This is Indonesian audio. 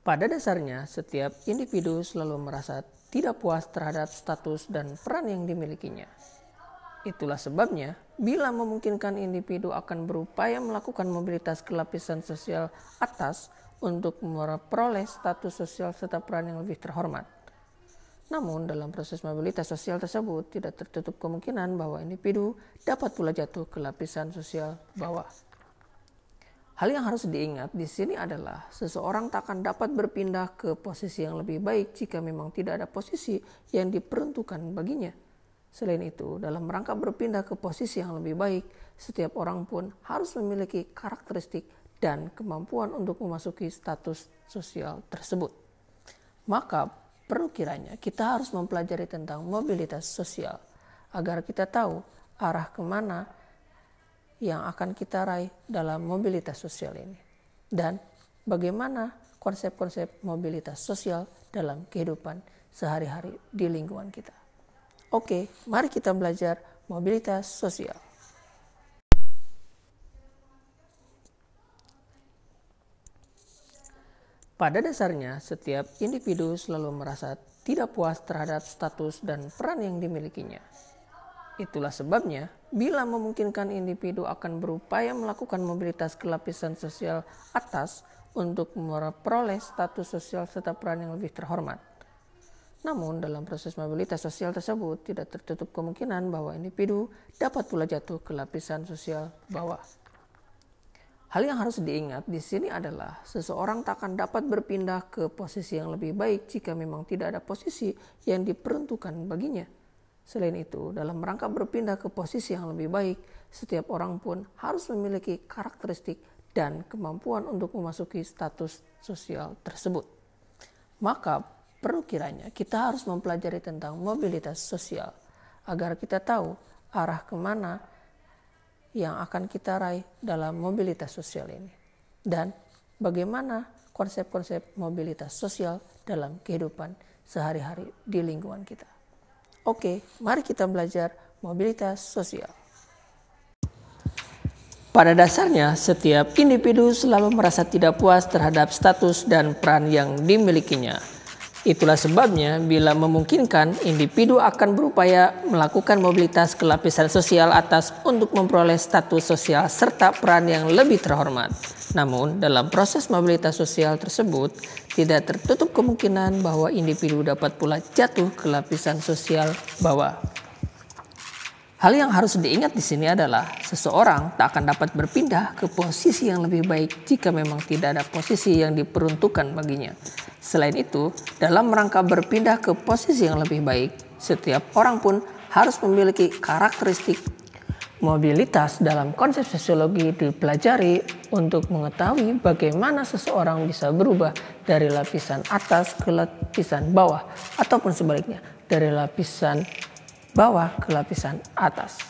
Pada dasarnya, setiap individu selalu merasa tidak puas terhadap status dan peran yang dimilikinya. Itulah sebabnya, bila memungkinkan individu akan berupaya melakukan mobilitas ke lapisan sosial atas untuk memperoleh status sosial serta peran yang lebih terhormat. Namun, dalam proses mobilitas sosial tersebut tidak tertutup kemungkinan bahwa individu dapat pula jatuh ke lapisan sosial bawah. Hal yang harus diingat di sini adalah seseorang tak akan dapat berpindah ke posisi yang lebih baik jika memang tidak ada posisi yang diperuntukkan baginya. Selain itu, dalam rangka berpindah ke posisi yang lebih baik, setiap orang pun harus memiliki karakteristik dan kemampuan untuk memasuki status sosial tersebut. Maka perlu kiranya kita harus mempelajari tentang mobilitas sosial agar kita tahu arah ke mana yang akan kita raih dalam mobilitas sosial ini. Dan bagaimana konsep-konsep mobilitas sosial dalam kehidupan sehari-hari di lingkungan kita. Oke, mari kita belajar mobilitas sosial. Pada dasarnya, setiap individu selalu merasa tidak puas terhadap status dan peran yang dimilikinya. Itulah sebabnya, bila memungkinkan individu akan berupaya melakukan mobilitas ke lapisan sosial atas untuk memperoleh status sosial serta peran yang lebih terhormat. Namun, dalam proses mobilitas sosial tersebut tidak tertutup kemungkinan bahwa individu dapat pula jatuh ke lapisan sosial bawah. Hal yang harus diingat di sini adalah seseorang tak akan dapat berpindah ke posisi yang lebih baik jika memang tidak ada posisi yang diperuntukkan baginya. Selain itu, dalam rangka berpindah ke posisi yang lebih baik, setiap orang pun harus memiliki karakteristik dan kemampuan untuk memasuki status sosial tersebut. Maka perlu kiranya kita harus mempelajari tentang mobilitas sosial agar kita tahu arah ke mana yang akan kita raih dalam mobilitas sosial ini. Dan bagaimana konsep-konsep mobilitas sosial dalam kehidupan sehari-hari di lingkungan kita. Oke, mari kita belajar mobilitas sosial. Pada dasarnya, setiap individu selalu merasa tidak puas terhadap status dan peran yang dimilikinya. Itulah sebabnya, bila memungkinkan, individu akan berupaya melakukan mobilitas ke lapisan sosial atas untuk memperoleh status sosial serta peran yang lebih terhormat. Namun, dalam proses mobilitas sosial tersebut, tidak tertutup kemungkinan bahwa individu dapat pula jatuh ke lapisan sosial bawah. Hal yang harus diingat di sini adalah seseorang tak akan dapat berpindah ke posisi yang lebih baik jika memang tidak ada posisi yang diperuntukkan baginya. Selain itu, dalam rangka berpindah ke posisi yang lebih baik, setiap orang pun harus memiliki karakteristik Mobilitas dalam konsep sosiologi dipelajari untuk mengetahui bagaimana seseorang bisa berubah dari lapisan atas ke lapisan bawah ataupun sebaliknya dari lapisan bawah ke lapisan atas.